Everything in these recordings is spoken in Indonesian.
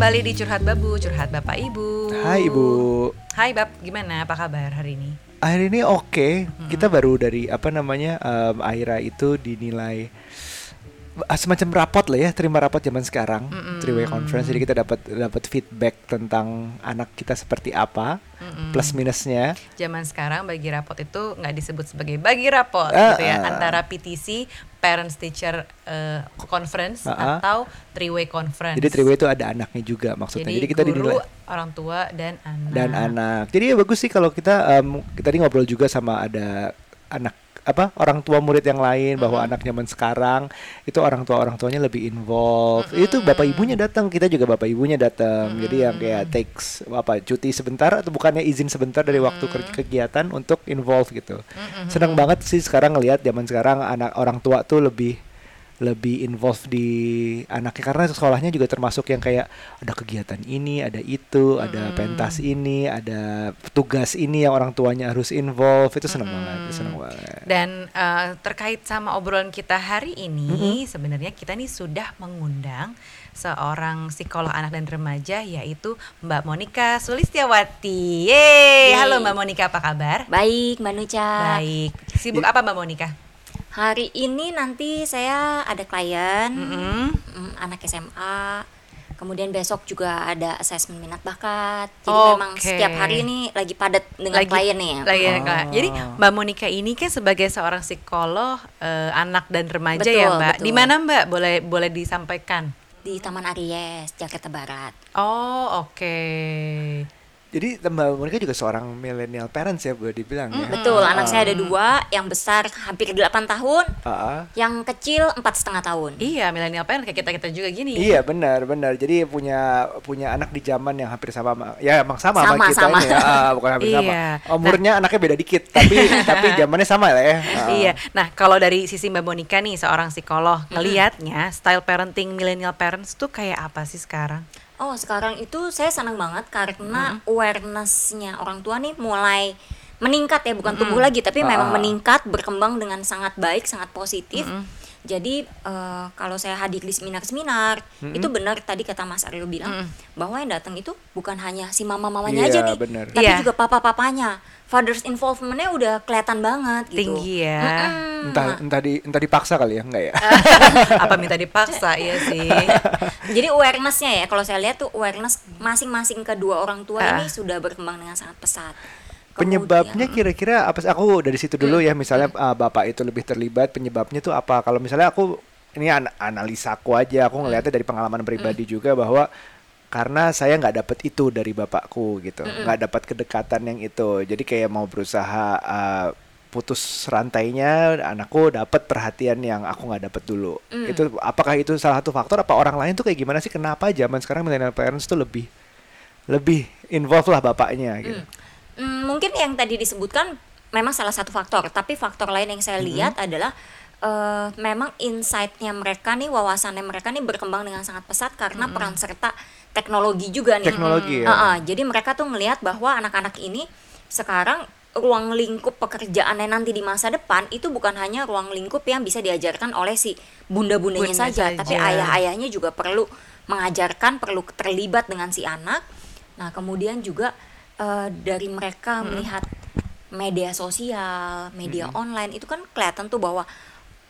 kembali di Curhat Babu, Curhat Bapak Ibu. Hai Ibu. Hai Bab, gimana? Apa kabar hari ini? Hari ini oke. Kita baru dari apa namanya um, Aira itu dinilai semacam rapot lah ya, terima rapot zaman sekarang, three way conference. Jadi kita dapat dapat feedback tentang anak kita seperti apa, plus minusnya. Zaman sekarang bagi rapot itu nggak disebut sebagai bagi rapot Ah, gitu ya, ah. antara PTC Parents Teacher eh, Conference Ah, ah. atau three way conference. Jadi three way itu ada anaknya juga maksudnya. Jadi, Jadi, kita guru, dinilai orang tua dan anak. dan anak. Jadi ya bagus sih kalau kita um, kita tadi ngobrol juga sama ada anak apa orang tua murid yang lain bahwa anak zaman sekarang itu orang tua orang tuanya lebih involved. Itu bapak ibunya datang kita juga bapak ibunya datang. Jadi yang kayak takes apa cuti sebentar atau bukannya izin sebentar dari waktu kerja kegiatan untuk involve gitu. Senang banget sih sekarang ngelihat zaman sekarang anak orang tua tuh lebih lebih involved di anaknya karena sekolahnya juga termasuk yang kayak ada kegiatan ini, ada itu, ada pentas ini, ada tugas ini yang orang tuanya harus involve itu seneng banget, seneng banget. Dan eh, terkait sama obrolan kita hari ini, sebenarnya kita nih sudah mengundang seorang psikolog anak dan remaja yaitu Mbak Monica Sulistiawati. Yeay, Yeay. halo Mbak Monica, apa kabar? Baik, Mbak Nuca. Baik. Sibuk apa Mbak Monica? Hari ini nanti saya ada klien, mm, anak SMA. Kemudian besok juga ada asesmen minat bakat. Jadi Oke. memang setiap hari ini lagi padat dengan klien nih. ya. lagi Oh. Kak. Jadi Mbak Monica ini kan sebagai seorang psikolog eh, anak dan remaja ya Betul, Mbak. betul. Di mana Mbak? Boleh boleh disampaikan. Di Taman Aries, Jakarta Barat. Oh oke. Jadi Mbak Monica juga seorang millennial parents ya boleh dibilang ya. Betul, anak saya ada dua, yang besar hampir 8 tahun, Ah, ah. yang kecil empat setengah tahun. Iya, milenial parent kayak kita kita juga gini. Iya benar benar. Jadi punya punya anak di zaman yang hampir sama sama- ya emang sama sama, Sama, kita sama. ini ya. Ah, bukan hampir sama. Iya. Umurnya anaknya beda dikit tapi tapi zamannya sama lah ya. Ah. Iya. Nah, kalau dari sisi Mbak Monica nih seorang psikolog ngelihatnya style parenting millennial parents tuh kayak apa sih sekarang? Oh sekarang itu saya senang banget karena awarenessnya orang tua nih mulai meningkat ya bukan tumbuh lagi tapi memang Ah. meningkat berkembang dengan sangat baik sangat positif. Jadi eh, kalau saya hadir di seminar-seminar itu benar tadi kata Mas Aryo bilang bahwa yang datang itu bukan hanya si mama-mamanya Iya, aja nih, benar. tapi Iya. juga papa-papanya. Father's involvementnya udah kelihatan banget gitu. Tinggi ya. Mm-mm. Entah entah di entah dipaksa kali ya enggak ya. apa minta dipaksa iya sih. Jadi awarenessnya ya, kalau saya lihat tuh awareness masing-masing kedua orang tua Ah. ini sudah berkembang dengan sangat pesat. Penyebabnya kira-kira apa sih? Aku dari situ dulu ya misalnya uh, Bapak itu lebih terlibat penyebabnya tuh apa? Kalau misalnya aku ini an analisa aku aja, aku ngelihatnya dari pengalaman pribadi juga bahwa karena saya nggak dapet itu dari bapakku gitu, nggak dapat kedekatan yang itu, jadi kayak mau berusaha uh, putus rantainya, anakku dapat perhatian yang aku nggak dapet dulu. Itu apakah itu salah satu faktor? Apa orang lain tuh kayak gimana sih? Kenapa zaman sekarang millennial parents tuh lebih lebih involve lah bapaknya gitu? Hmm, mungkin yang tadi disebutkan memang salah satu faktor, tapi faktor lain yang saya lihat adalah eh, memang insight-nya mereka nih, wawasannya mereka nih berkembang dengan sangat pesat karena peran serta teknologi juga nih. Teknologi ya. Ah, ah, jadi mereka tuh ngelihat bahwa anak-anak ini sekarang ruang lingkup pekerjaannya nanti di masa depan itu bukan hanya ruang lingkup yang bisa diajarkan oleh si bunda-bundanya Bunda saja, saja. tapi ayah-ayahnya juga perlu mengajarkan, perlu terlibat dengan si anak. Nah, kemudian juga eh, dari mereka melihat media sosial, media online itu kan kelihatan tuh bahwa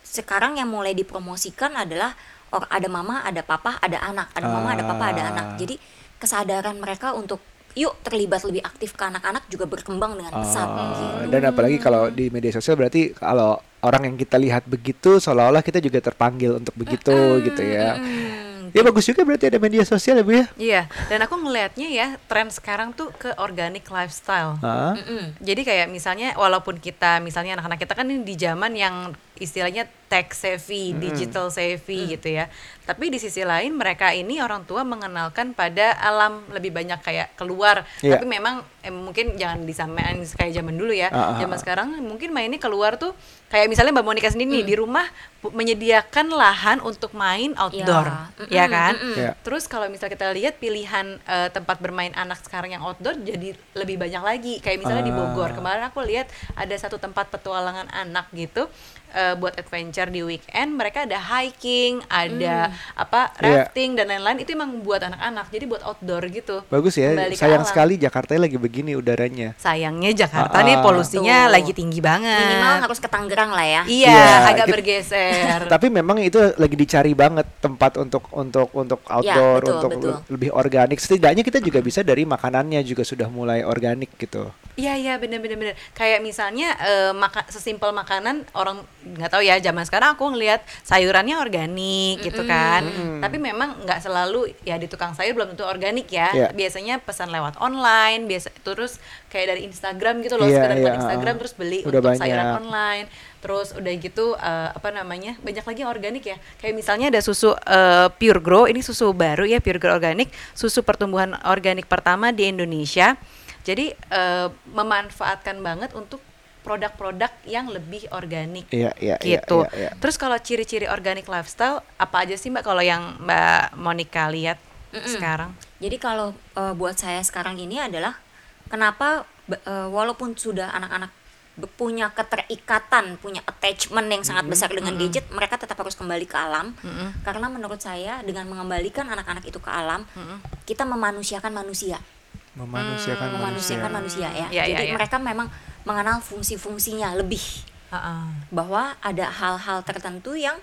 sekarang yang mulai dipromosikan adalah or ada mama, ada papa, ada anak, ada mama, ada papa, ada anak. Ah. Jadi kesadaran mereka untuk yuk terlibat lebih aktif ke anak-anak juga berkembang dengan pesat Ah, gitu. dan apalagi kalau di media sosial berarti kalau orang yang kita lihat begitu seolah-olah kita juga terpanggil untuk begitu gitu ya. Hmm, Ya bagus juga berarti ada media sosial ya Bu ya. Iya, dan aku ngelihatnya ya tren sekarang tuh ke organic lifestyle. Hah? mm-mm. Jadi kayak misalnya walaupun kita misalnya anak-anak kita kan ini di zaman yang istilahnya tech savvy, digital savvy gitu ya. Tapi di sisi lain mereka ini orang tua mengenalkan pada alam lebih banyak kayak keluar. Iya. Tapi memang eh, mungkin jangan disamain kayak zaman dulu ya. Ah, zaman ah. sekarang mungkin mainnya keluar tuh kayak misalnya Mbak Monica sendiri nih di rumah menyediakan lahan untuk main outdoor, Mm-mm, ya kan? mm-mm. Iya. Terus kalau misalnya kita lihat pilihan eh, tempat bermain anak sekarang yang outdoor jadi lebih banyak lagi. Kayak misalnya di Bogor kemarin aku lihat ada satu tempat petualangan anak gitu. Eh, buat adventure di weekend mereka ada hiking, ada apa Iya. rafting dan lain-lain itu emang buat anak-anak. Jadi buat outdoor gitu. Bagus ya. Sayang alam. sekali Jakarta lagi begini udaranya. Sayangnya Jakarta Ah, nih ah. polusinya Betul. lagi tinggi banget. minimal harus ke Tangerang lah ya Iya, Iya, agak kita- bergeser. Tapi memang itu lagi dicari banget tempat untuk untuk untuk outdoor, betul, untuk betul. le- lebih organik. Setidaknya kita juga bisa dari makanannya juga sudah mulai organik gitu. Iya iya bener-bener bener. Kayak misalnya eh, maka sesimpel makanan orang nggak tahu ya zaman sekarang aku ngelihat sayurannya organik gitu kan. Tapi memang nggak selalu ya di tukang sayur belum tentu organik ya. Iya. Biasanya pesan lewat online, biasa terus kayak dari Instagram gitu loh Iya, sekedar buat iya, Instagram terus beli Udah untuk sayuran banyak. online. Terus udah gitu eh, apa namanya banyak lagi organik ya. Kayak misalnya ada susu eh, Pure Grow ini susu baru ya Pure Grow organik susu pertumbuhan organik pertama di Indonesia. Jadi eh, memanfaatkan banget untuk produk-produk yang lebih organik Iya, iya, iya, gitu. iya, iya. Terus kalau ciri-ciri organic lifestyle apa aja sih Mbak kalau yang Mbak Monica lihat sekarang? Jadi kalau eh, buat saya sekarang ini adalah kenapa eh, walaupun sudah anak-anak punya keterikatan, punya attachment yang sangat besar dengan gadget, mereka tetap harus kembali ke alam. Karena menurut saya dengan mengembalikan anak-anak itu ke alam, kita memanusiakan manusia, Memanusiakan manusia. memanusiakan manusia ya. Iya, iya, Jadi iya. mereka memang mengenal fungsi-fungsinya lebih Heeh. bahwa ada hal-hal tertentu yang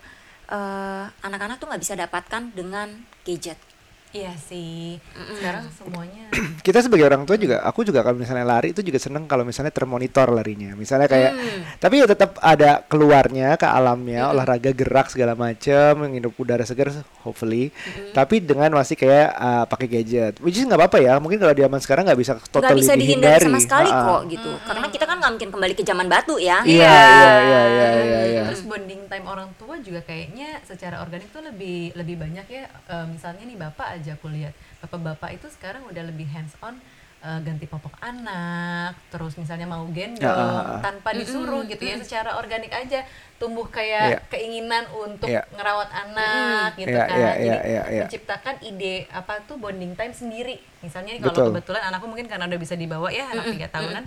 eh, anak-anak tuh nggak bisa dapatkan dengan gadget. Iya sih. Sekarang semuanya kita sebagai orang tua juga aku juga kalau misalnya lari itu juga seneng kalau misalnya termonitor larinya. Misalnya kayak Hmm. tapi ya tetap ada keluarnya ke alamnya olahraga gerak segala macam menghirup udara segar hopefully. Tapi dengan masih kayak uh, pakai gadget which is nggak apa-apa ya. Mungkin kalau di zaman sekarang nggak bisa nggak totally bisa dihindari sama sekali ah. kok gitu. Karena kita kan nggak mungkin kembali ke zaman batu ya. Iya iya. iya iya iya iya. Terus bonding time orang tua juga kayaknya secara organik tuh lebih lebih banyak ya. Eh, misalnya nih bapak aja aku lihat, bapak-bapak itu sekarang udah lebih hands on eh, ganti popok anak, terus misalnya mau gendong Ya, ah, ah. tanpa disuruh gitu ya, secara organik aja tumbuh kayak Iya. keinginan untuk Iya. ngerawat anak gitu Iya, kan. iya, Jadi iya, iya, iya. menciptakan ide apa tuh bonding time sendiri. Misalnya kalau Betul. kebetulan anakku mungkin karena udah bisa dibawa ya anak tiga tahunan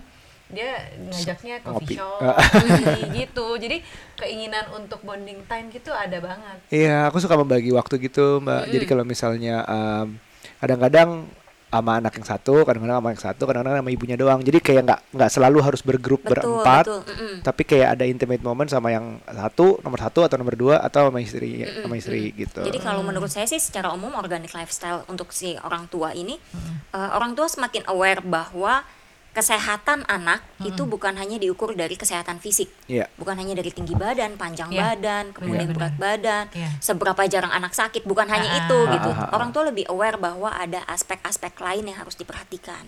dia ngajaknya Ngopi. coffee shop Ah. kopi gitu jadi keinginan untuk bonding time gitu ada banget Iya, aku suka membagi waktu gitu, Mbak. Jadi kalau misalnya em, kadang-kadang sama anak yang satu, kadang-kadang sama yang satu, kadang-kadang sama ibunya doang. Jadi kayak nggak nggak selalu harus bergrup Betul, berempat, betul, mm-mm. tapi kayak ada intimate moment sama yang satu, nomor satu atau nomor dua atau sama istri, sama istri gitu. Jadi kalau menurut saya sih secara umum organic lifestyle untuk si orang tua ini eh, orang tua semakin aware bahwa kesehatan anak itu bukan hanya diukur dari kesehatan fisik. Iya. Bukan hanya dari tinggi badan, panjang Iya, badan, kemudian benar-benar. berat badan, Iya. seberapa jarang anak sakit, bukan hanya Ah, itu ah, gitu. ah, ah, Orang tua lebih aware bahwa ada aspek-aspek lain yang harus diperhatikan.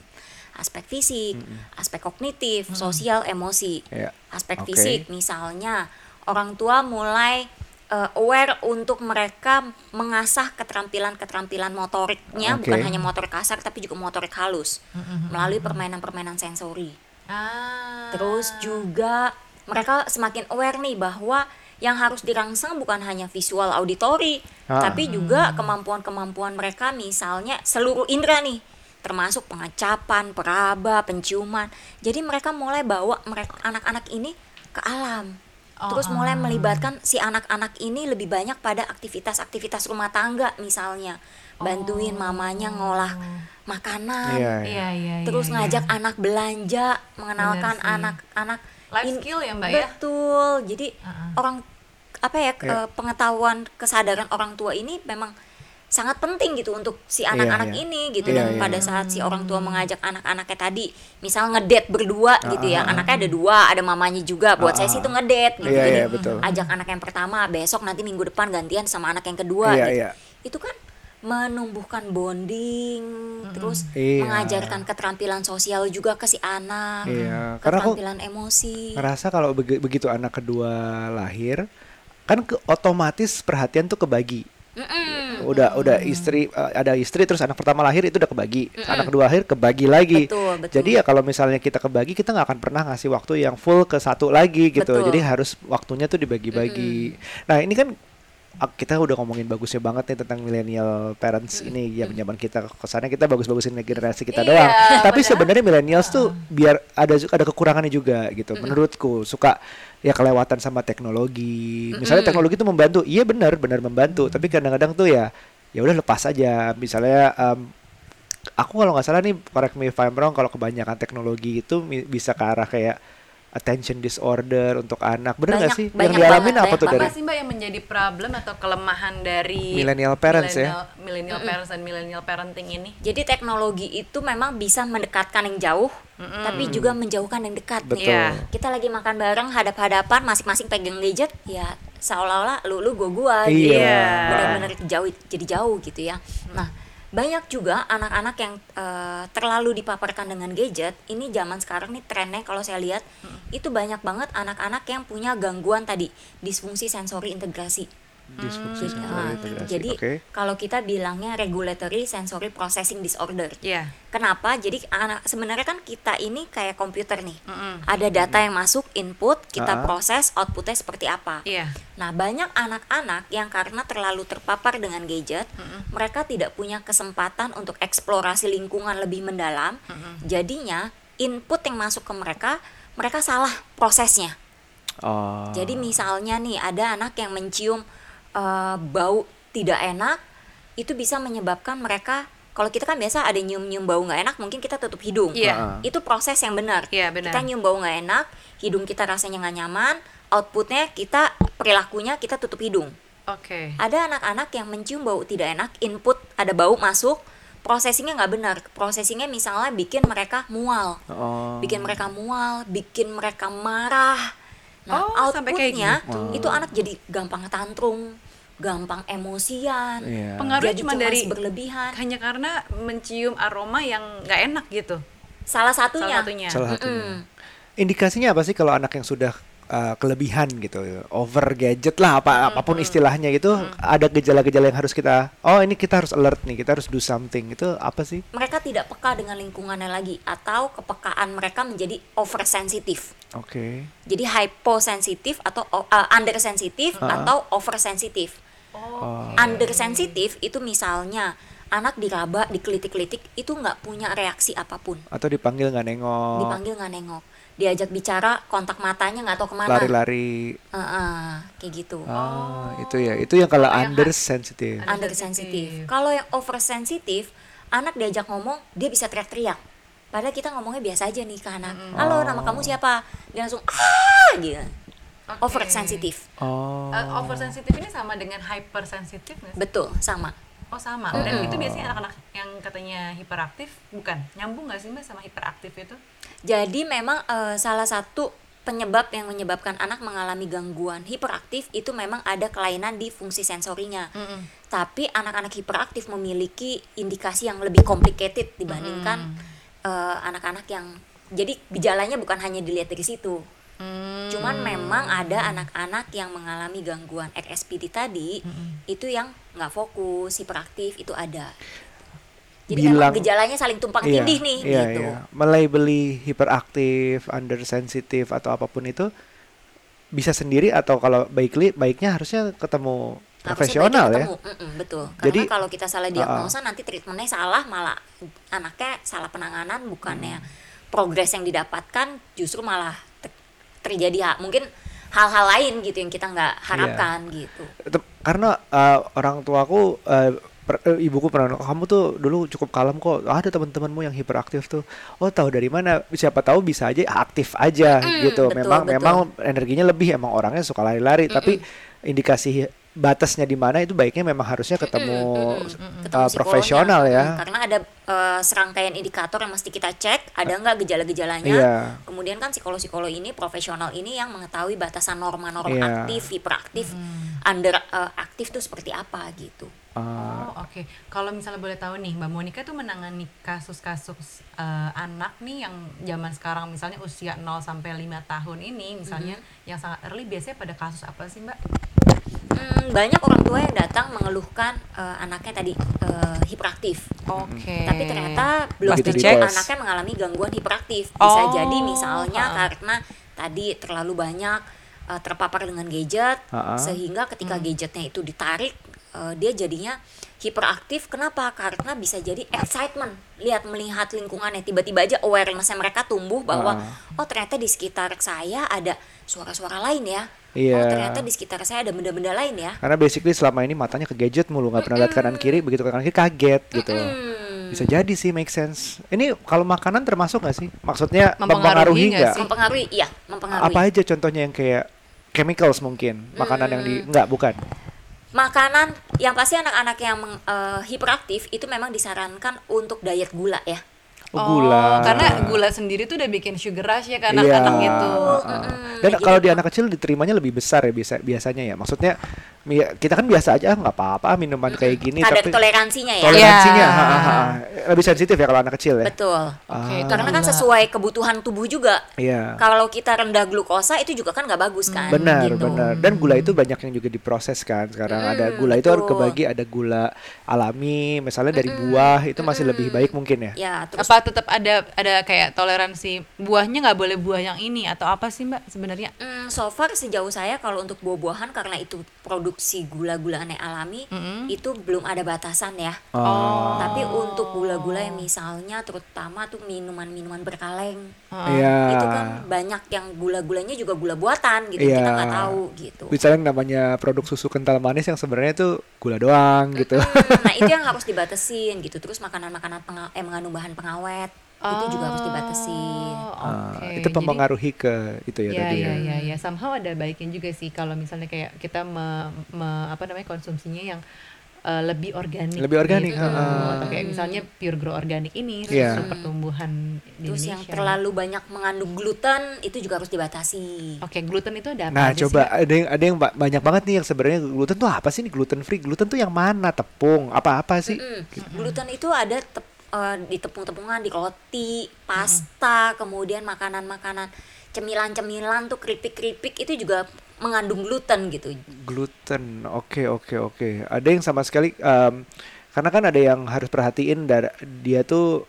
Aspek fisik, aspek kognitif, sosial, emosi. Iya. Aspek Oke. fisik misalnya orang tua mulai uh, aware untuk mereka mengasah keterampilan-keterampilan motoriknya Oke. bukan hanya motorik kasar tapi juga motorik halus melalui permainan-permainan sensori. ah Terus juga mereka semakin aware nih bahwa yang harus dirangsang bukan hanya visual auditori, Ah. tapi juga kemampuan-kemampuan mereka misalnya seluruh indera nih, termasuk pengecapan, peraba, penciuman. Jadi mereka mulai bawa mereka anak-anak ini ke alam. Terus Oh, mulai ah. melibatkan si anak-anak ini lebih banyak pada aktivitas-aktivitas rumah tangga misalnya, bantuin mamanya ngolah makanan, Iya, iya. iya iya terus iya, ngajak iya. anak belanja, mengenalkan anak-anak Life in- skill ya, Mbak, ya? Betul. Jadi Uh-uh. orang apa ya ke- Iya. pengetahuan kesadaran orang tua ini memang sangat penting gitu untuk si anak-anak iya. ini gitu Iya, dan iya. pada saat si orang tua mengajak anak-anaknya tadi misal ngedate berdua gitu ya ah. anaknya ada dua ada mamanya juga buat Ah, saya sih itu ngedate gitu Iya, jadi iya, betul. ajak anak yang pertama besok nanti minggu depan gantian sama anak yang kedua Iya, gitu iya. itu kan menumbuhkan bonding terus Iya. mengajarkan keterampilan sosial juga ke si anak Iya, karena aku keterampilan emosi ngerasa kalau begi- begitu anak kedua lahir kan ke, otomatis perhatian tuh kebagi Mm-mm. udah udah istri eh, ada istri terus anak pertama lahir itu udah kebagi anak kedua lahir kebagi lagi Betul, betul. jadi ya kalau misalnya kita kebagi kita nggak akan pernah ngasih waktu yang full ke satu lagi gitu Betul. jadi harus waktunya tuh dibagi-bagi nah ini kan kita udah ngomongin bagusnya banget nih tentang millennial parents ini ya zaman kita kesannya kita bagus-bagusin generasi kita Iya, doang. Tapi sebenarnya millennials tuh biar ada ada kekurangannya juga gitu. Menurutku suka ya kelewatan sama teknologi. Misalnya teknologi itu membantu, iya benar benar membantu. Tapi kadang-kadang tuh ya ya udah lepas aja. Misalnya em, aku kalau nggak salah nih correct me if I'm wrong kalau kebanyakan teknologi itu bisa ke arah kayak attention disorder untuk anak bener nggak sih banyak yang dialamin banget, apa tuh banyak dari Apa sih mbak yang menjadi problem atau kelemahan dari Millennial parents ya? millennial- Millennial parents dan millennial parenting ini? Jadi teknologi itu memang bisa mendekatkan yang jauh, tapi juga menjauhkan yang dekat betul Iya. Kita lagi makan bareng, hadap-hadapan, masing-masing pegang gadget, ya seolah-olah lu lu gua gua Iya. gitu. Iya. Benar-benar jauh jadi jauh gitu ya. Nah, banyak juga anak-anak yang eh, terlalu dipaparkan dengan gadget. Ini zaman sekarang nih trennya kalau saya lihat itu banyak banget anak-anak yang punya gangguan tadi, disfungsi sensori integrasi. Disfungsi Jadi, sensori ah, integrasi. jadi oke kalau kita bilangnya regulatory sensory processing disorder. Iya. Kenapa? Jadi anak sebenarnya kan kita ini kayak komputer nih. Mm-mm. Ada data yang masuk, input, kita Ah. proses, outputnya seperti apa. Iya. Nah, banyak anak-anak yang karena terlalu terpapar dengan gadget, mereka tidak punya kesempatan untuk eksplorasi lingkungan lebih mendalam. Jadinya input yang masuk ke mereka, mereka salah prosesnya. oh Jadi misalnya nih ada anak yang mencium eh, bau tidak enak, itu bisa menyebabkan mereka kalau kita kan biasa ada nyium-nyium bau nggak enak, mungkin kita tutup hidung. Iya. Ah. Itu proses yang benar. Iya, benar. Kita nyium bau nggak enak, hidung kita rasanya nggak nyaman, outputnya kita perilakunya kita tutup hidung. Oke. Ada anak-anak yang mencium bau tidak enak, input ada bau masuk, processingnya nggak benar. Processingnya misalnya bikin mereka mual oh bikin mereka mual, bikin mereka marah. Nah, Oh, sampai kayak outputnya gitu. itu anak jadi gampang tantrum, gampang emosian, Iya. Pengaruhnya cuma dari berlebihan. hanya karena mencium aroma yang nggak enak gitu. Salah satunya. Salah satunya. salah satunya Mm-mm. indikasinya apa sih kalau anak yang sudah uh, kelebihan gitu over gadget lah apa apa pun istilahnya itu ada gejala-gejala yang harus kita oh ini kita harus alert nih kita harus do something itu apa sih Mereka tidak peka dengan lingkungannya lagi atau kepekaan mereka menjadi oversensitif. oke Jadi hyposensitif atau uh, undersensitif Ah. atau oversensitif. oh. Undersensitif itu misalnya anak diraba, dikelitik-kelitik itu nggak punya reaksi apa pun. atau dipanggil nggak nengok dipanggil nggak nengok diajak bicara kontak matanya nggak tahu ke mana. Lari-lari. Heeh, kayak gitu. Ah itu ya. Itu yang kalau Yang under sensitive. under sensitif kalau yang over sensitif anak diajak ngomong dia bisa teriak-teriak. Padahal kita ngomongnya biasa aja nih ke anak. Halo nama kamu siapa? Dia langsung ah! gitu. Oke. over sensitif oh. Eh, oversensitif ini sama dengan hypersensitif nggak betul sama. Oh sama. Dan itu biasanya anak-anak yang katanya hiperaktif bukan? Nyambung nggak sih mbak sama hiperaktif itu? Jadi memang eh, salah satu penyebab yang menyebabkan anak mengalami gangguan hiperaktif itu memang ada kelainan di fungsi sensorinya. Tapi anak-anak hiperaktif memiliki indikasi yang lebih complicated dibandingkan eh, anak-anak yang jadi gejalanya bukan hanya dilihat dari situ. Hmm. cuman memang ada anak-anak yang mengalami gangguan RSPD tadi itu yang nggak fokus hiperaktif itu ada jadi Bilang- gejalanya saling tumpang Iya, tindih nih iya, gitu iya. Melabeli hiperaktif, undersensitif atau apa pun itu bisa sendiri atau kalau baikly baiknya harusnya ketemu Harusnya profesional ya. ketemu. Mm-mm, betul. Jadi- Karena kalau kita salah diagnosa nanti treatmentnya salah malah anaknya salah penanganan bukannya Hmm. progres yang didapatkan justru malah ter- terjadi ha- mungkin hal-hal lain gitu yang kita nggak Iya. harapkan gitu. Tem- Karena uh, orang tuaku uh, per- eh, ibuku pernah kamu tuh dulu cukup kalem kok ada teman-temanmu yang hiperaktif tuh oh tahu dari mana siapa tahu bisa aja aktif aja Mm-mm, gitu betul, memang betul. memang energinya lebih emang orangnya suka lari-lari tapi indikasi batasnya di mana itu baiknya memang harusnya ketemu uh, Ketemu psikolognya. profesional ya Mm, Karena ada eh, serangkaian indikator yang mesti kita cek, ada nggak gejala-gejalanya. Iya. Kemudian kan psikolog-psikolog ini profesional ini yang mengetahui batasan norma-norma Iya. aktif, hiperaktif, under eh, aktif tuh seperti apa gitu. Uh, Oh oke. Kalau misalnya boleh tahu nih, Mbak Monica tuh menangani kasus-kasus eh, anak nih yang zaman sekarang misalnya usia 0 sampai 5 tahun ini misalnya yang sangat early biasanya pada kasus apa sih, Mbak? Hmm, banyak orang tua yang datang mengeluhkan eh, anaknya tadi eh, hiperaktif. Oke. Tapi ternyata belum dites. anaknya mengalami gangguan hiperaktif. Bisa Oh, jadi misalnya ha. karena tadi terlalu banyak uh, terpapar dengan gadget Ha-ha. sehingga ketika gadgetnya itu ditarik uh, dia jadinya hiperaktif kenapa karena bisa jadi excitement lihat melihat lingkungannya tiba-tiba aja awarenessnya mereka tumbuh bahwa Ha. oh ternyata di sekitar saya ada suara-suara lain ya Iya. oh ternyata di sekitar saya ada benda-benda lain ya Karena basically selama ini matanya ke gadget mulu nggak pernah lihat kanan kiri, begitu ke kanan kiri kaget gitu. Hmm. Bisa jadi sih make sense. Ini kalau makanan termasuk nggak sih? Maksudnya Mempengaruhi mempengaruhi nggak mempengaruhi iya mempengaruhi Apa aja contohnya yang kayak chemicals mungkin makanan yang Hmm. di nggak bukan makanan yang pasti anak-anak yang eh, hiperaktif itu memang disarankan untuk diet gula ya Oh, gula karena gula sendiri tuh udah bikin sugar rush ya Iya. anak-anak gitu. Heeh. Dan kalau di anak kecil diterimanya lebih besar ya biasa biasanya ya. Maksudnya kita kan biasa aja ah, nggak apa-apa minuman kayak gini kadar tapi toleransinya ya toleransinya Iya. ha, ha, ha. lebih sensitif ya kalau anak kecil ya. betul Oke, Ah. karena kan sesuai kebutuhan tubuh juga Iya. kalau kita rendah glukosa itu juga kan nggak bagus kan Benar, gitu. benar. Dan gula itu banyak yang juga diproses kan. Sekarang ada gula itu harus kebagi ada gula alami, misalnya dari buah itu masih lebih baik mungkin ya. ya terus Apa tetap ada ada kayak toleransi buahnya nggak boleh buah yang ini atau apa sih mbak sebenarnya? Hmm, so far sejauh saya kalau untuk buah-buahan karena itu produksi gula-gula yang alami itu belum ada batasan ya. Oh. Tapi untuk gula-gula yang misalnya terutama tuh minuman-minuman berkaleng Iya. itu kan banyak yang gula-gulanya juga gula buatan gitu Iya. kita nggak tahu gitu. Misalnya namanya produk susu kental manis yang sebenarnya itu gula doang gitu. Hmm, nah itu yang harus dibatasin gitu. Terus makanan-makanan eh, mengandung bahan pengawet itu juga harus dibatasin. Oh, Ah, oke. itu Jadi- mempengaruhi ke itu ya, Ya, tadi ya. ya, ya, ya. Somehow ada baiknya juga sih kalau misalnya kayak kita me, me- apa namanya konsumsinya yang eh, lebih organik. Lebih organik, gitu. ha-ha. Atau kayak misalnya pure grow organik ini Iya. susu pertumbuhan di Terus yang Indonesia. terlalu banyak mengandung gluten itu juga harus dibatasi. Oke, gluten itu ada apa Nah, aja coba sih? ada yang ada yang ba- banyak banget nih yang sebenarnya gluten tuh apa sih nih gluten free? Gluten tuh yang mana? Tepung, apa-apa sih? Mm, Gluten itu ada tep- eh, di tepung-tepungan, di roti, pasta, kemudian makanan-makanan cemilan-cemilan tuh keripik-keripik itu juga mengandung gluten gitu. Gluten, oke oke oke. Ada yang sama sekali, em, karena kan ada yang harus perhatiin dar- dia tuh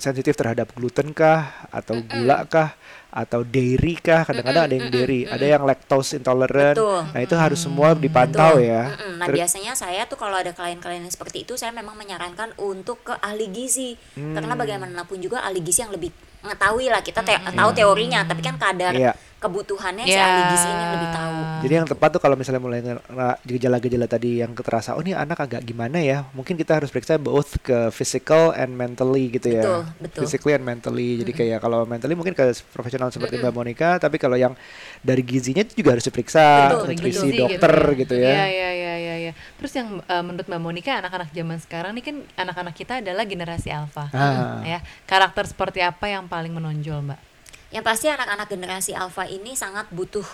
sensitif terhadap gluten kah, atau gula kah, atau dairy kah? Kadang-kadang ada yang dairy, ada yang lactose intolerant. Betul. Nah itu harus semua dipantau Betul. ya. Nah Ter- biasanya saya tuh kalau ada klien-klien yang seperti itu saya memang menyarankan untuk ke ahli gizi karena bagaimanapun juga ahli gizi yang lebih mengetahui lah kita te- tahu teorinya tapi kan kadar Iya. Kebutuhannya si Ya. ahli gizi ini lebih tahu. Jadi yang tepat tuh kalau misalnya mulai gejala-gejala tadi yang terasa, oh ini anak agak gimana ya? Mungkin kita harus periksa both ke physical and mentally gitu ya. Betul, betul. Physically and mentally. Jadi kayak kalau mentally mungkin ke profesional seperti Mbak Monica, tapi kalau yang dari gizinya itu juga harus diperiksa, Betul, nutrisi Gizi dokter gitu, ya. Iya, iya, iya, iya, iya. Terus yang eh, menurut Mbak Monica anak-anak zaman sekarang ini kan anak-anak kita adalah generasi alfa. Ah. Ya, karakter seperti apa yang paling menonjol, Mbak? Yang pasti anak-anak generasi alfa ini sangat butuh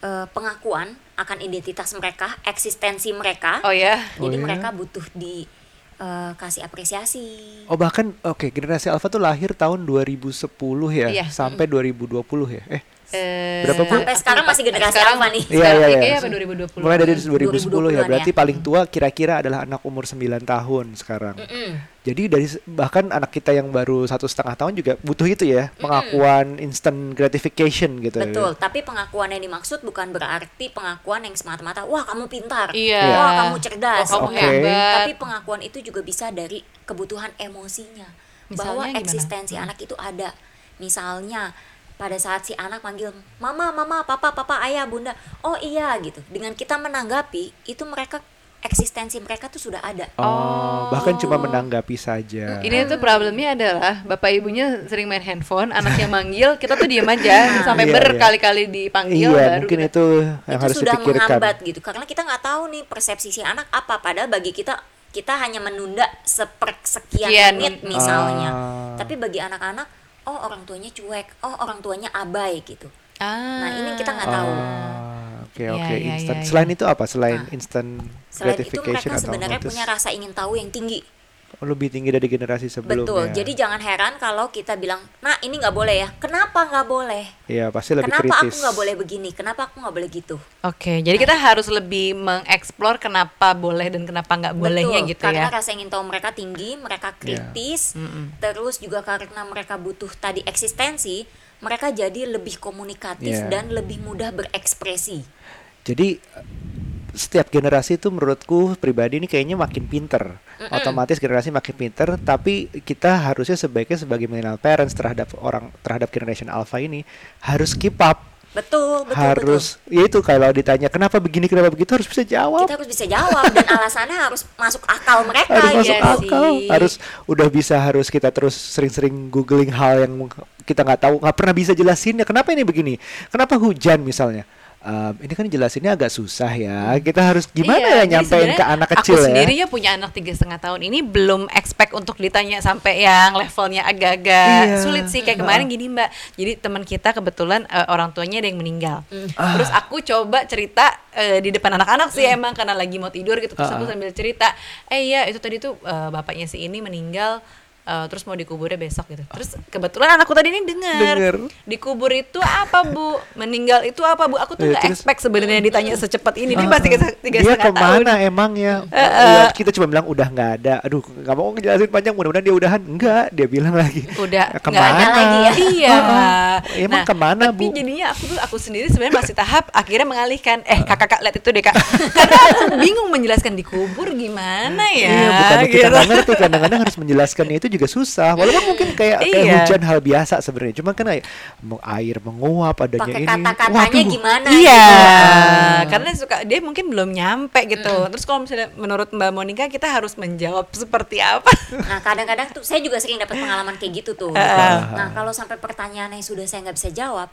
eh, pengakuan akan identitas mereka, eksistensi mereka. Oh ya. Jadi Oh ya? mereka butuh di eh, kasih apresiasi. Oh bahkan oke generasi alpha tuh lahir tahun 2010 ya Iya. sampai 2020 ya. Eh Eh, Berapa, Bu? Sampai sekarang masih generasi sekarang- alfa nih. Iya, iya, iya. kayaknya apa 2020? mulai dari 2010 ya 2020-an berarti ya. paling tua kira-kira adalah anak umur 9 tahun sekarang. Mm-mm. Jadi dari bahkan anak kita yang baru satu setengah tahun juga butuh itu ya pengakuan instant gratification gitu Betul, ya. tapi pengakuan yang dimaksud bukan berarti pengakuan yang semata-mata wah kamu pintar, Iya. wah kamu cerdas. Oh, kamu Oke. hebat. Tapi pengakuan itu juga bisa dari kebutuhan emosinya. Misalnya bahwa gimana? eksistensi anak itu ada. Misalnya pada saat si anak manggil mama, mama, papa, papa, ayah, bunda, oh iya gitu. Dengan kita menanggapi itu mereka eksistensi mereka tuh sudah ada. Oh, bahkan cuma menanggapi saja. Ini tuh problemnya adalah bapak ibunya sering main handphone, anaknya manggil, kita tuh diem aja sampai Iya, iya. berkali-kali dipanggil Iya, baru mungkin kita- itu yang itu harus sudah dipikirkan. menghambat gitu karena kita nggak tahu nih persepsi si anak apa padahal bagi kita kita hanya menunda sepersekian Sekian, menit misalnya Ah. tapi bagi anak-anak oh orang tuanya cuek oh orang tuanya abai gitu Ah. Nah, ini kita nggak tahu. Ah, Oke Iya, oke iya, instant. iya, Selain iya. itu apa? Selain Nah, instant selain itu gratification mereka atau sebenarnya notice? punya rasa ingin tahu yang tinggi lebih tinggi dari generasi sebelumnya. Betul. Jadi jangan heran kalau kita bilang, "Nah, ini nggak boleh ya." Kenapa nggak boleh? Iya, pasti lebih Kenapa kritis. aku nggak boleh begini? Kenapa aku nggak boleh gitu? Oke, jadi kita harus lebih mengeksplor kenapa boleh dan kenapa nggak bolehnya Betul, gitu karena ya. rasa ingin tahu mereka tinggi, mereka kritis, terus juga karena mereka butuh tadi eksistensi, mereka jadi lebih komunikatif Iya. dan lebih mudah berekspresi. Jadi setiap generasi itu menurutku pribadi ini kayaknya makin pinter. Otomatis generasi makin pinter, tapi kita harusnya sebaiknya sebagai millennial parents terhadap orang terhadap generation alpha ini harus keep up. Betul, betul, harus ya itu kalau ditanya kenapa begini kenapa begitu harus bisa betul. jawab. Kita harus bisa jawab dan alasannya harus masuk akal mereka harus masuk iya gitu. akal sih. harus udah bisa harus kita terus sering-sering googling hal yang kita nggak tahu nggak pernah bisa jelasinnya kenapa ini begini kenapa hujan misalnya Ehm, ini kan jelasinnya agak susah ya kita harus gimana Iya, ya nyampein ke anak kecil Aku ya sendiri ya punya anak tiga setengah tahun ini belum expect untuk ditanya sampai yang levelnya agak-agak Iya. sulit sih kayak kemarin gini mbak. Jadi teman kita kebetulan eh, orang tuanya ada yang meninggal. Terus aku coba cerita eh, di depan anak-anak sih emang karena lagi mau tidur gitu. Terus aku sambil cerita, eh iya itu tadi tuh eh, bapaknya si ini meninggal. Eh, terus mau dikuburnya besok gitu. Terus kebetulan anakku tadi ini dengar. Dikubur itu apa bu? Meninggal itu apa bu? Aku tuh Eh, nggak terus- expect sebenarnya ditanya secepat ini. Dia masih tiga, tiga dia setengah tahun. ke mana emangnya Ya, kita cuma bilang udah nggak ada aduh nggak mau ngejelasin panjang mudah-mudahan dia udahan enggak dia bilang lagi udah "Ya, ke mana ada lagi ya?" iya Emang ke mana, tapi Bu? jadinya aku tuh aku sendiri sebenarnya masih tahap akhirnya mengalihkan eh kakak kak lihat itu deh kak karena aku bingung menjelaskan dikubur gimana ya Iya, bukan kita gitu. nggak ngerti kadang-kadang harus menjelaskan itu juga susah. Walaupun mungkin kayak kayak Iya. hujan hal biasa sebenarnya. Cuma kan kayak air menguap adanya Pakai ini. kata-katanya Waduh. gimana? Iya, gitu. karena suka dia mungkin belum nyampe gitu. Terus kalau misalnya menurut Mbak Monica kita harus menjawab seperti apa? Nah kadang-kadang tuh saya juga sering dapat pengalaman kayak gitu tuh. Ah. Nah kalau sampai pertanyaannya sudah saya nggak bisa jawab,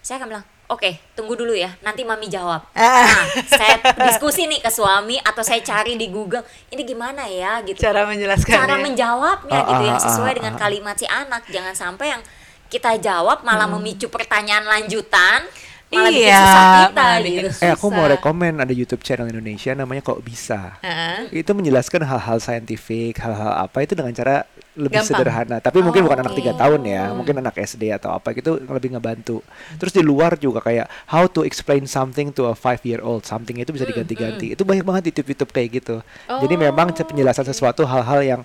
saya akan bilang, oke tunggu dulu ya, nanti mami jawab. Ah. Nah saya diskusi nih ke suami atau saya cari di Google, ini gimana ya gitu. Cara menjelaskannya. Cara menjawabnya Ah, gitu ah, yang ah, sesuai ah, dengan kalimat si anak. Jangan sampai yang kita jawab malah Hmm. memicu pertanyaan lanjutan, malah bikin Iya, susah kita malah bikin gitu. susah. Eh aku mau rekomen ada YouTube channel Indonesia namanya Kok Bisa. Heeh. Itu menjelaskan hal-hal saintifik, hal-hal apa itu dengan cara lebih Gampang. sederhana. Tapi mungkin bukan anak Oke. tiga tahun ya, mungkin anak SD atau apa gitu lebih ngebantu. Terus di luar juga kayak how to explain something to a five year old, something itu bisa diganti-ganti. Itu banyak banget di YouTube-YouTube kayak gitu. Jadi memang Oh, penjelasan sesuatu hal-hal yang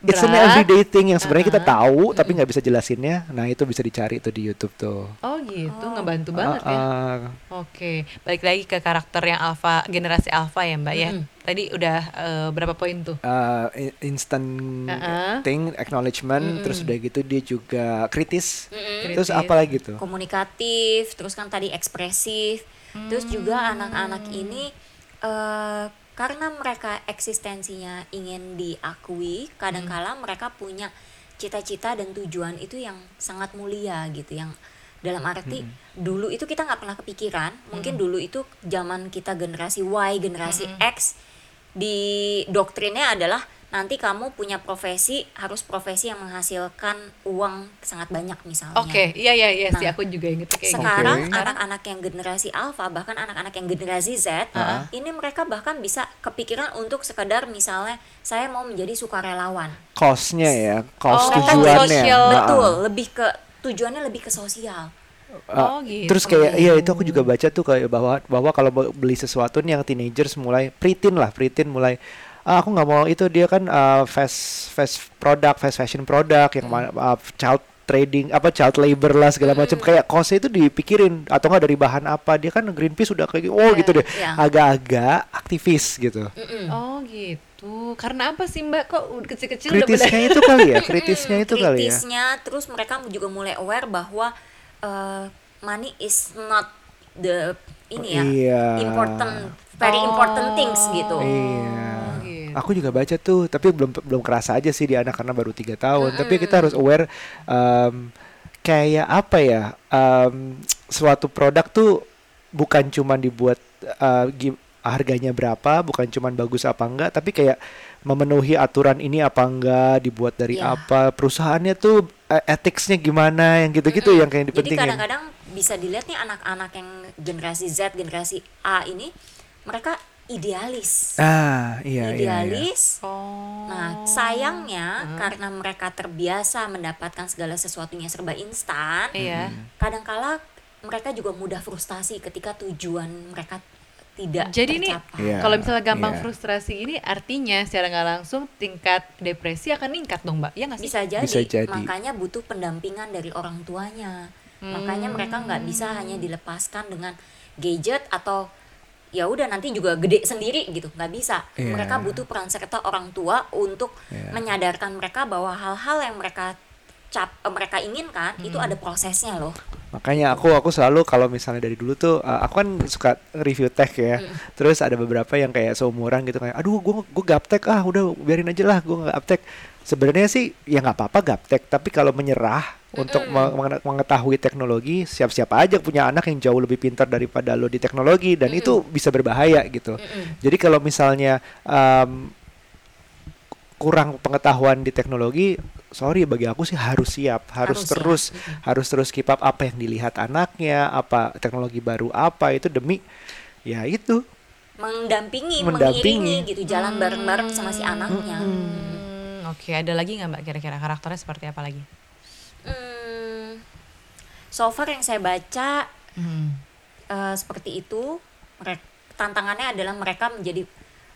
It's an everyday thing yang sebenarnya kita tahu tapi nggak bisa jelasinnya. Nah itu bisa dicari tuh di YouTube tuh. Oh gitu, ngebantu banget Ah, ya. ah. Oke, balik lagi ke karakter yang alpha, generasi alpha ya Mbak ya. Tadi udah eh, berapa poin tuh? uh, instant Uh-uh. thing acknowledgement terus udah gitu dia juga kritis terus Kritis. apa lagi tuh komunikatif, terus kan tadi ekspresif, terus juga anak-anak ini eh karena mereka eksistensinya ingin diakui, kadangkala mereka punya cita-cita dan tujuan itu yang sangat mulia gitu, yang dalam arti dulu itu kita nggak pernah kepikiran, mungkin dulu itu zaman kita generasi Y, generasi X di doktrinnya adalah nanti kamu punya profesi harus profesi yang menghasilkan uang sangat banyak misalnya. Oke, iya iya iya sih Nah, aku juga inget kayak gitu. Sekarang anak-anak yang generasi alpha bahkan anak-anak yang generasi Z ini mereka bahkan bisa kepikiran untuk sekedar misalnya saya mau menjadi sukarelawan. costnya ya cost Oh, tujuannya sosial. Betul, lebih ke tujuannya lebih ke sosial. Ah, Oh, gitu. Terus kayak iya itu aku juga baca tuh kayak bahwa bahwa kalau beli sesuatu nih yang teenagers mulai preteen lah, preteen mulai ah, aku nggak mau itu dia kan uh, fast fast product, fast fashion product yang ma- uh, child trading apa child labor lah segala macam kayak costnya itu dipikirin atau enggak dari bahan apa dia kan Greenpeace udah kayak oh Iya, gitu deh iya. agak-agak aktivis gitu Oh gitu. Karena apa sih Mbak kok udah kecil-kecil udah kritisnya pada- itu kali ya kritisnya itu kali ya Kritisnya terus mereka juga mulai aware bahwa uh, money is not the ini ya Iya. important very important things gitu. Iya. Gitu. Aku juga baca tuh, tapi belum belum kerasa aja sih di anak karena baru tiga tahun. Tapi kita harus aware um, kayak apa ya? Um, suatu produk tuh bukan cuma dibuat uh, harganya berapa, bukan cuma bagus apa enggak, tapi kayak memenuhi aturan ini apa enggak, dibuat dari Iya. apa, perusahaannya tuh uh, ethicsnya gimana, yang gitu-gitu yang kayak Jadi dipentingin. kadang-kadang bisa dilihat nih anak-anak yang generasi Z, generasi A ini mereka idealis. Ah, iya iya. iya. idealis. Oh. Nah, sayangnya karena mereka terbiasa mendapatkan segala sesuatunya serba instan, Iya. kadangkala mereka juga mudah frustasi ketika tujuan mereka tidak Jadi nih tercapai. Iya. kalau misalnya gampang iya. frustrasi ini artinya secara nggak langsung tingkat depresi akan meningkat dong, Mbak. Ya nggak sih? bisa jadi, Bisa jadi. makanya butuh pendampingan dari orang tuanya makanya mereka nggak bisa hanya dilepaskan dengan gadget atau ya udah nanti juga gede sendiri gitu nggak bisa Iya. mereka butuh peran serta orang tua untuk Iya. menyadarkan mereka bahwa hal-hal yang mereka cap eh, mereka inginkan itu ada prosesnya loh Makanya aku aku selalu kalau misalnya dari dulu tuh uh, aku kan suka review tech ya. Terus ada beberapa yang kayak seumuran gitu kayak aduh gua gua gaptek ah udah biarin aja lah gua nggak gaptek. Sebenarnya sih ya nggak apa-apa gaptek, tapi kalau menyerah untuk menge- mengetahui teknologi, siap-siap aja punya anak yang jauh lebih pintar daripada lo di teknologi dan itu bisa berbahaya gitu. Jadi kalau misalnya um, kurang pengetahuan di teknologi, sorry bagi aku sih harus siap, harus, Harus terus siap. harus terus keep up apa yang dilihat anaknya, apa teknologi baru apa itu demi ya itu. mendampingi, Mendampingi. mengiringi gitu jalan bareng-bareng sama si anaknya Hmm, Oke, ada lagi nggak Mbak kira-kira karakternya seperti apa lagi? Hmm, so far yang saya baca Hmm. eh, seperti itu merek- tantangannya adalah mereka menjadi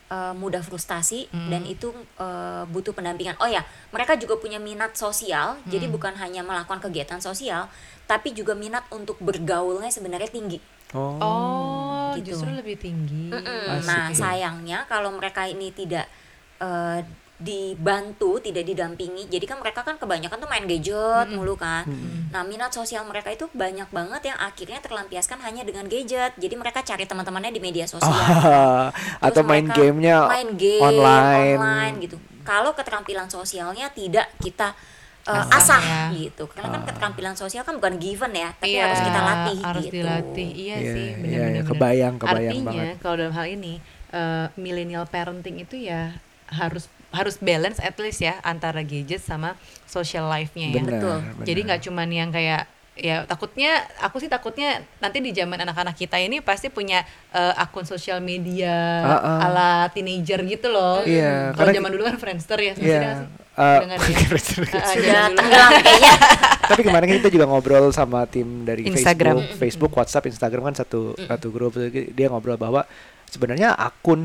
eh, mudah frustasi dan itu eh, butuh pendampingan oh ya mereka juga punya minat sosial jadi bukan hanya melakukan kegiatan sosial tapi juga minat untuk bergaulnya sebenarnya tinggi Oh. Oh, Gitu. justru lebih tinggi. Mm-mm. Asik nah ya. sayangnya kalau mereka ini tidak eh, dibantu tidak didampingi. Jadi kan mereka kan kebanyakan tuh main gadget mulu kan. Nah minat sosial mereka itu banyak banget yang akhirnya terlampiaskan hanya dengan gadget. Jadi mereka cari teman-temannya di media sosial. Ah, Terus atau main gamenya main game online. online gitu. Kalau keterampilan sosialnya tidak kita uh, Asah. asah ya. gitu. Karena kan keterampilan sosial kan bukan given ya tapi Iya, harus kita latih harus gitu. dilatih. Iya, Iya, sih, iya, benar-benar. iya, kebayang, kebayang Artinya banget. kalau dalam hal ini eh, millennial parenting itu ya harus harus balance at least ya antara gadget sama social life-nya ya. Betul. benar. Jadi nggak cuman yang kayak ya takutnya aku sih takutnya nanti di zaman anak-anak kita ini pasti punya eh, akun sosial media Ah, ah. ala teenager gitu loh. Iya, Kalau karena- zaman dulu kan Friendster ya, Iya. ya? Sudah tenggelam kayaknya Tapi kemarin kita juga ngobrol sama tim dari Instagram. Facebook, Facebook, WhatsApp, Instagram kan satu satu grup. Dia ngobrol bahwa sebenarnya akun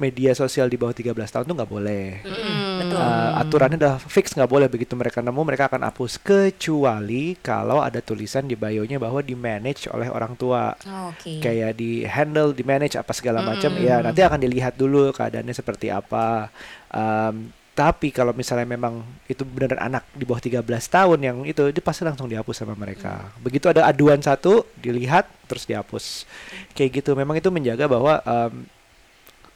media sosial di bawah 13 tahun tuh nggak boleh. Hmm. betul. Uh, aturannya udah fix nggak boleh begitu mereka nemu mereka akan hapus. Kecuali kalau ada tulisan di bio-nya bahwa di manage oleh orang tua. Oh, oke. Kayak di handle di manage apa segala macam ya nanti akan dilihat dulu keadaannya seperti apa. Um, tapi kalau misalnya memang itu benar anak di bawah 13 tahun yang itu dia pasti langsung dihapus sama mereka. Begitu ada aduan satu dilihat terus dihapus. Kayak gitu. Memang itu menjaga bahwa um,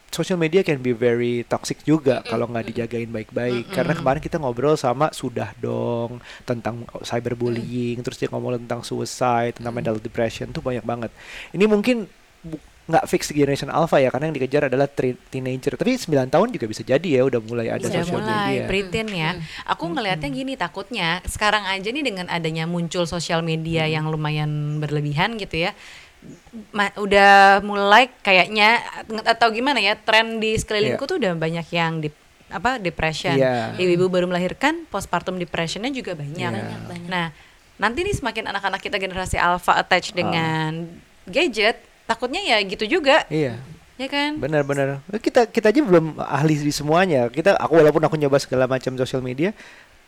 social media can be very toxic juga kalau nggak dijagain baik-baik. Karena kemarin kita ngobrol sama sudah dong tentang cyberbullying terus dia ngomong tentang suicide tentang mental depression tuh banyak banget. Ini mungkin nggak fix generation alpha ya karena yang dikejar adalah teenager tapi 9 tahun juga bisa jadi ya udah mulai ada Sudah social mulai media preteen ya. Aku ngelihatnya gini takutnya sekarang aja nih dengan adanya muncul sosial media yang lumayan berlebihan gitu ya. Ma- udah mulai kayaknya atau gimana ya tren di sekelilingku tuh udah banyak yang di apa depression. Iya. Ibu-ibu baru melahirkan postpartum depressionnya juga banyak. Iya. Banyak, banyak. Nah, nanti nih semakin anak-anak kita generasi alpha attach dengan gadget, takutnya ya gitu juga. iya Ya kan? benar-benar kita kita aja belum ahli di semuanya kita aku walaupun aku nyoba segala macam social media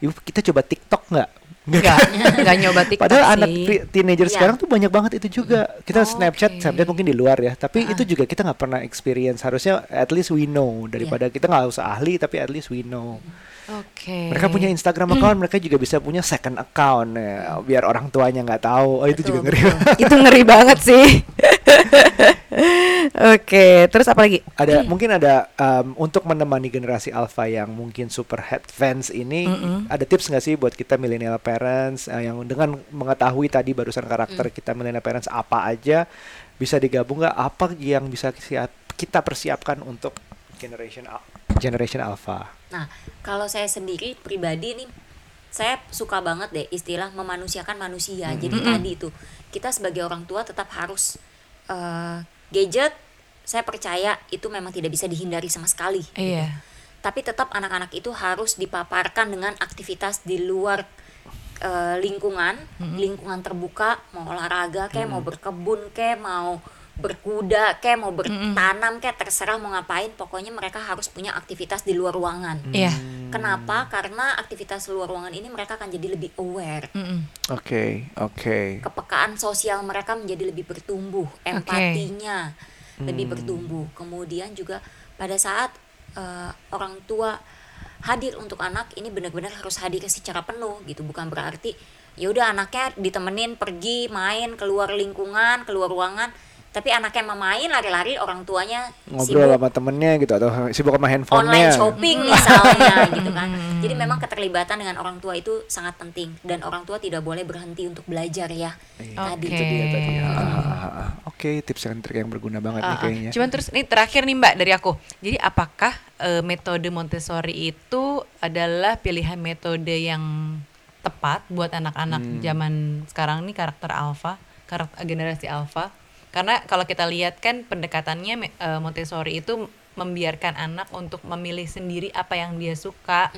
ibu kita coba TikTok nggak Enggak, enggak nyoba TikTok Padahal sih. anak teenager Iya. sekarang tuh banyak banget itu juga. Kita Oh, Snapchat, oke. Snapchat mungkin di luar ya. Tapi itu juga kita nggak pernah experience. Harusnya at least we know daripada kita nggak usah ahli, tapi at least we know. Oke. Mereka punya Instagram account, mereka juga bisa punya second account ya, biar orang tuanya nggak tahu. Oh itu Betul, juga ngeri. itu ngeri banget sih. Oke, terus apa lagi? ada mungkin ada um, untuk menemani generasi alpha yang mungkin super head fans ini ada tips nggak sih buat kita millennial parents uh, yang dengan mengetahui tadi barusan karakter kita millennial parents apa aja bisa digabung nggak apa yang bisa kita persiapkan untuk generation al- generation alpha Nah, kalau saya sendiri pribadi nih, saya suka banget deh istilah memanusiakan manusia. Jadi tadi itu kita sebagai orang tua tetap harus eh, gadget saya percaya itu memang tidak bisa dihindari sama sekali. Iya. Tapi tetap anak-anak itu harus dipaparkan dengan aktivitas di luar eh, lingkungan, lingkungan terbuka, mau olahraga, kayak mau berkebun, kayak mau berkuda, kayak mau bertanam, kayak terserah mau ngapain, pokoknya mereka harus punya aktivitas di luar ruangan. Iya. Kenapa? Karena aktivitas luar ruangan ini mereka akan jadi lebih aware. Oke, oke. Kepekaan sosial mereka menjadi lebih bertumbuh, empatinya lebih bertumbuh. Kemudian juga pada saat eh, orang tua hadir untuk anak ini benar-benar harus hadir secara penuh gitu, bukan berarti ya udah anaknya ditemenin pergi main keluar lingkungan, keluar ruangan, tapi anaknya mau main lari-lari orang tuanya Ngobrol sibuk sama temennya gitu atau sibuk sama handphonenya. online shopping misalnya gitu kan. Jadi memang keterlibatan dengan orang tua itu sangat penting dan orang tua tidak boleh berhenti untuk belajar ya. Tadi Oke. itu dia tadi. Ah. Oke, tips dan trik yang berguna banget nih Ah, ah. kayaknya. Cuman terus ini terakhir nih Mbak dari aku. Jadi apakah eh, metode Montessori itu adalah pilihan metode yang tepat buat anak-anak Hmm. zaman sekarang nih karakter alfa, karakter generasi alfa? Karena kalau kita lihat kan pendekatannya eh, Montessori itu membiarkan anak untuk memilih sendiri apa yang dia suka.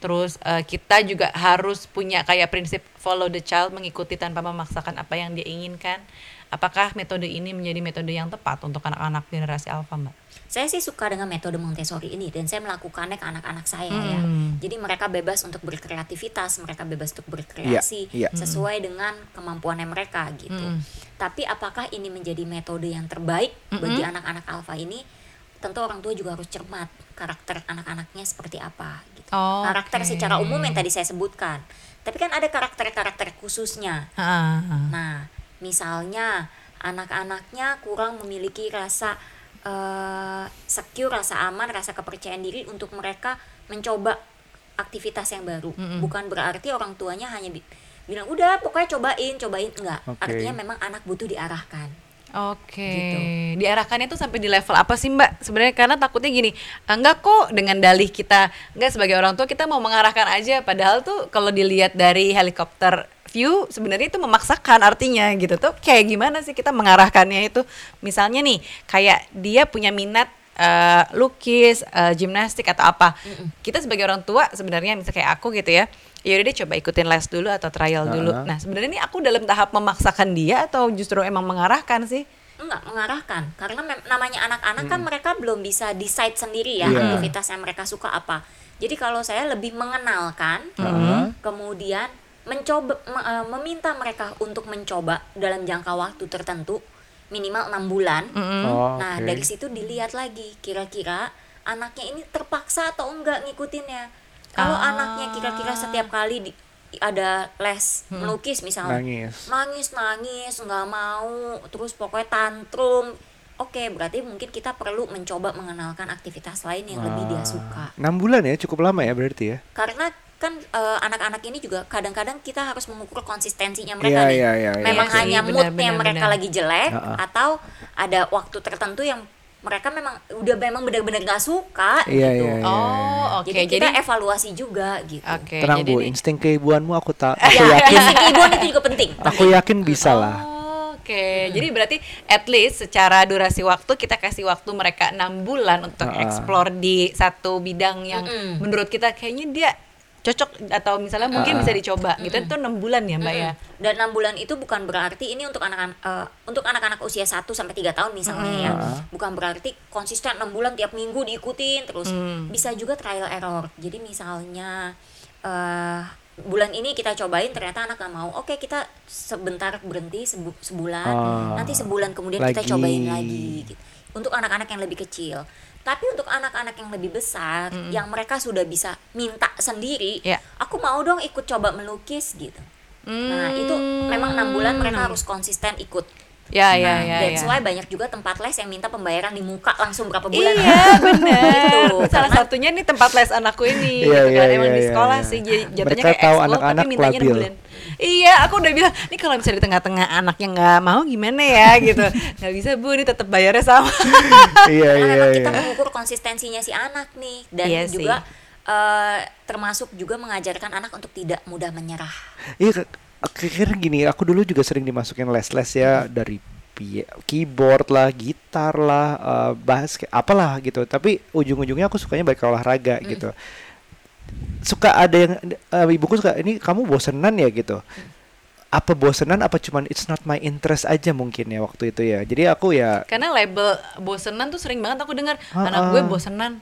Terus eh, kita juga harus punya kayak prinsip follow the child, mengikuti tanpa memaksakan apa yang dia inginkan. Apakah metode ini menjadi metode yang tepat untuk anak-anak generasi alfa, Mbak? Saya sih suka dengan metode Montessori ini dan saya melakukannya ke anak-anak saya ya. Hmm. Jadi mereka bebas untuk berkreativitas, mereka bebas untuk berkreasi Iya, iya. sesuai dengan kemampuannya mereka gitu. Mm. Tapi apakah ini menjadi metode yang terbaik bagi anak-anak alfa ini? Tentu orang tua juga harus cermat karakter anak-anaknya seperti apa gitu. Oh, karakter oke. secara umum yang tadi saya sebutkan. Tapi kan ada karakter-karakter khususnya. Ah, Nah, misalnya anak-anaknya kurang memiliki rasa eh, secure, rasa aman, rasa kepercayaan diri untuk mereka mencoba aktivitas yang baru. Bukan berarti orang tuanya hanya bi- bilang udah pokoknya cobain, cobain enggak. Oke. Artinya memang anak butuh diarahkan. Oke, Gitu. diarahkannya tuh sampai di level apa sih Mbak? Sebenarnya karena takutnya gini, "Ah, enggak kok dengan dalih kita, enggak sebagai orang tua kita mau mengarahkan aja, padahal tuh kalau dilihat dari helikopter view sebenarnya itu memaksakan artinya gitu tuh kayak gimana sih kita mengarahkannya itu? Misalnya nih, kayak dia punya minat eh, lukis, eh, gimnastik atau apa, kita sebagai orang tua sebenarnya misalnya kayak aku gitu ya, ya udah deh coba ikutin les dulu atau trial dulu. Ah. Nah sebenarnya ini aku dalam tahap memaksakan dia atau justru emang mengarahkan sih? Enggak, mengarahkan. Karena mem- namanya anak-anak kan mereka belum bisa decide sendiri ya Iya. aktivitas yang mereka suka apa. Jadi kalau saya lebih mengenalkan, Heeh. kemudian mencoba me- eh, meminta mereka untuk mencoba dalam jangka waktu tertentu minimal enam bulan. Oh, Nah, oke. dari situ dilihat lagi kira-kira anaknya ini terpaksa atau enggak ngikutinnya. Kalau Ah. anaknya kira-kira setiap kali di, ada les melukis misalnya Nangis. nangis nangis nggak mau terus pokoknya tantrum oke berarti mungkin kita perlu mencoba mengenalkan aktivitas lain yang lebih dia suka 6 bulan ya, cukup lama ya berarti ya. karena eh, anak-anak ini juga kadang-kadang kita harus mengukur konsistensinya mereka Iya, nih iya, iya, iya. memang Iya sih, hanya benar, moodnya benar, mereka benar. lagi jelek Ha-ha. atau ada waktu tertentu yang mereka memang udah memang benar-benar gak suka Iya, gitu iya, iya. Oh, oke. jadi Jadi, kita evaluasi juga gitu oke. Tenang jadi Bu, nih- insting keibuanmu aku tak ya aku yakin insting ibuan itu juga penting aku yakin bisa lah. Oh, Oke, jadi berarti at least secara durasi waktu kita kasih waktu mereka enam bulan untuk Ah, ah. explore di satu bidang yang Mm-mm. menurut kita kayaknya dia cocok atau misalnya mungkin Ah, ah. bisa dicoba gitu itu enam bulan ya mbak ya. Dan enam bulan itu bukan berarti ini untuk anak-anak eh, untuk anak-anak usia 1 sampai 3 tahun misalnya ya. Ah. Bukan berarti konsisten enam bulan tiap minggu diikutin terus. Hmm. Bisa juga trial error. Jadi misalnya eh bulan ini kita cobain ternyata anak nggak mau. Oke, kita sebentar berhenti sebu- sebulan. Ah. Nanti sebulan kemudian kita Lagi. cobain lagi gitu. Untuk anak-anak yang lebih kecil. Tapi untuk anak-anak yang lebih besar yang mereka sudah bisa minta sendiri, Ya. aku mau dong ikut coba melukis gitu. Nah itu memang enam bulan mereka harus konsisten ikut. Ya ya Nah, ya. that's ya. why banyak juga tempat les yang minta pembayaran di muka langsung berapa bulan. Iya benar. Gitu, Salah karena- satunya nih tempat les anakku ini. Iya, gitu kan. iya, Emang iya, di iya, sekolah iya. sih jadi jatuhnya Mereka kayak tahu anak-anak tapi mintanya bulan. Iya, aku udah bilang, nih kalau misalnya di tengah-tengah anaknya nggak mau gimana ya gitu. Nggak bisa bu, ini tetap bayarnya sama. Iya Karena iya memang iya. kita mengukur konsistensinya si anak nih dan Iya juga eh, termasuk juga mengajarkan anak untuk tidak mudah menyerah. Iya, akhirnya gini, aku dulu juga sering dimasukin les-les ya dari pi- keyboard lah, gitar lah, eh, basket, apalah gitu. Tapi ujung-ujungnya aku sukanya balik ke olahraga gitu. Suka ada yang eh, ibuku suka ini kamu bosenan ya gitu. Apa bosenan apa cuman it's not my interest aja mungkin ya waktu itu ya. Jadi aku ya Karena label bosenan tuh sering banget aku dengar anak gue bosenan.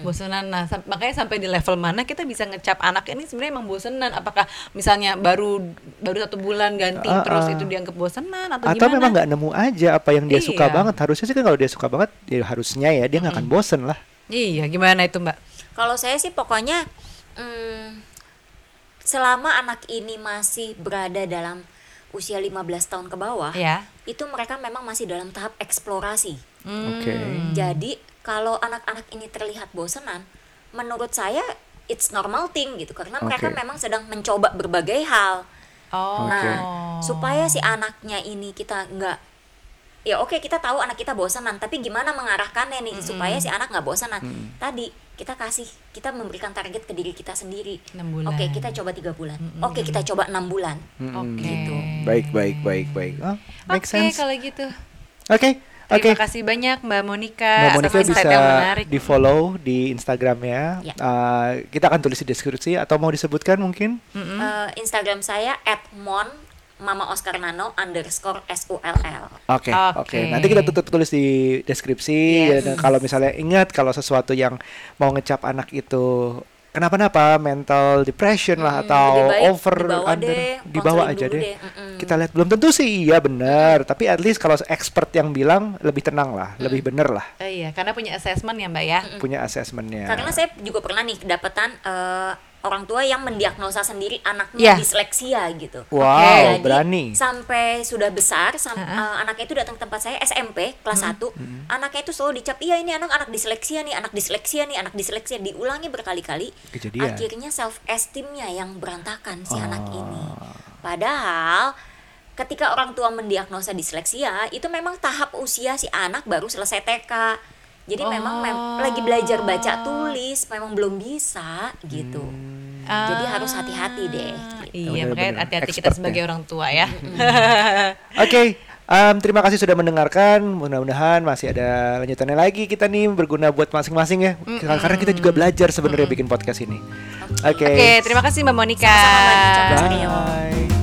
Bosenan. Nah, sam- makanya sampai di level mana kita bisa ngecap anak ini sebenarnya emang bosenan. Apakah misalnya baru baru satu bulan ganti Ah, terus ah. itu dianggap bosenan atau, atau gimana? memang nggak nemu aja apa yang dia suka Iya. banget. Harusnya sih kan kalau dia suka banget ya harusnya ya dia nggak akan bosen lah. Iya, gimana itu, Mbak? Kalau saya sih pokoknya hmm, selama anak ini masih berada dalam usia 15 tahun ke bawah, Ya. itu mereka memang masih dalam tahap eksplorasi. Oke. Hmm. Jadi kalau anak-anak ini terlihat bosenan, menurut saya it's normal thing gitu karena mereka Oke. memang sedang mencoba berbagai hal. Oh. Nah, supaya si anaknya ini kita nggak ya oke kita tahu anak kita bosanan tapi gimana mengarahkannya nih supaya si anak nggak bosanan tadi kita kasih kita memberikan target ke diri kita sendiri oke kita coba tiga bulan oke kita coba enam bulan Mm-mm. Oke. Gitu. Baik, baik, baik, baik. Oh, make Oke, sense. kalau gitu. Oke, oke. Terima kasih banyak Mbak Monica. Mbak Monica bisa yang menarik. di follow di Instagramnya. Ya. Uh, kita akan tulis di deskripsi atau mau disebutkan mungkin? Eh, Instagram saya @mon Mama Oscar Nano underscore S U L L Oke, oke. Oke. Nanti kita tutup tulis di deskripsi. Yes. Dan kalau misalnya ingat kalau sesuatu yang mau ngecap anak itu kenapa-napa, mental depression lah Mm, atau baik over dibawa under, deh, dibawa aja deh. deh, mm-mm. Kita lihat belum tentu sih iya benar, tapi at least kalau expert yang bilang lebih tenang lah, lebih bener lah Oh iya, karena punya assessment ya Mbak ya. punya asesmennya. karena saya juga pernah nih kedapatan eh, orang tua yang mendiagnosa sendiri anaknya Ya. disleksia gitu. Wow, Jadi, berani. sampai sudah besar sam- eh, anaknya itu datang ke tempat saya SMP kelas 1 anaknya itu selalu dicap iya ini anak anak disleksia nih anak disleksia nih anak disleksia. Diulangi berkali-kali. Kejadian. akhirnya self esteemnya yang berantakan si anak Oh. ini. Padahal ketika orang tua mendiagnosa disleksia itu memang tahap usia si anak baru selesai TK jadi memang mem- lagi belajar baca tulis memang belum bisa gitu jadi harus hati-hati deh gitu. Iya, Bener-bener. makanya hati-hati kita sebagai ya. orang tua ya. Oke, em, terima kasih sudah mendengarkan. Mudah-mudahan masih ada lanjutannya lagi kita nih berguna buat masing-masing ya. Karena kita juga belajar sebenarnya bikin podcast ini. Oke. Oke, terima kasih Mbak Monica. Sama-sama, Mbak Nica. Bye.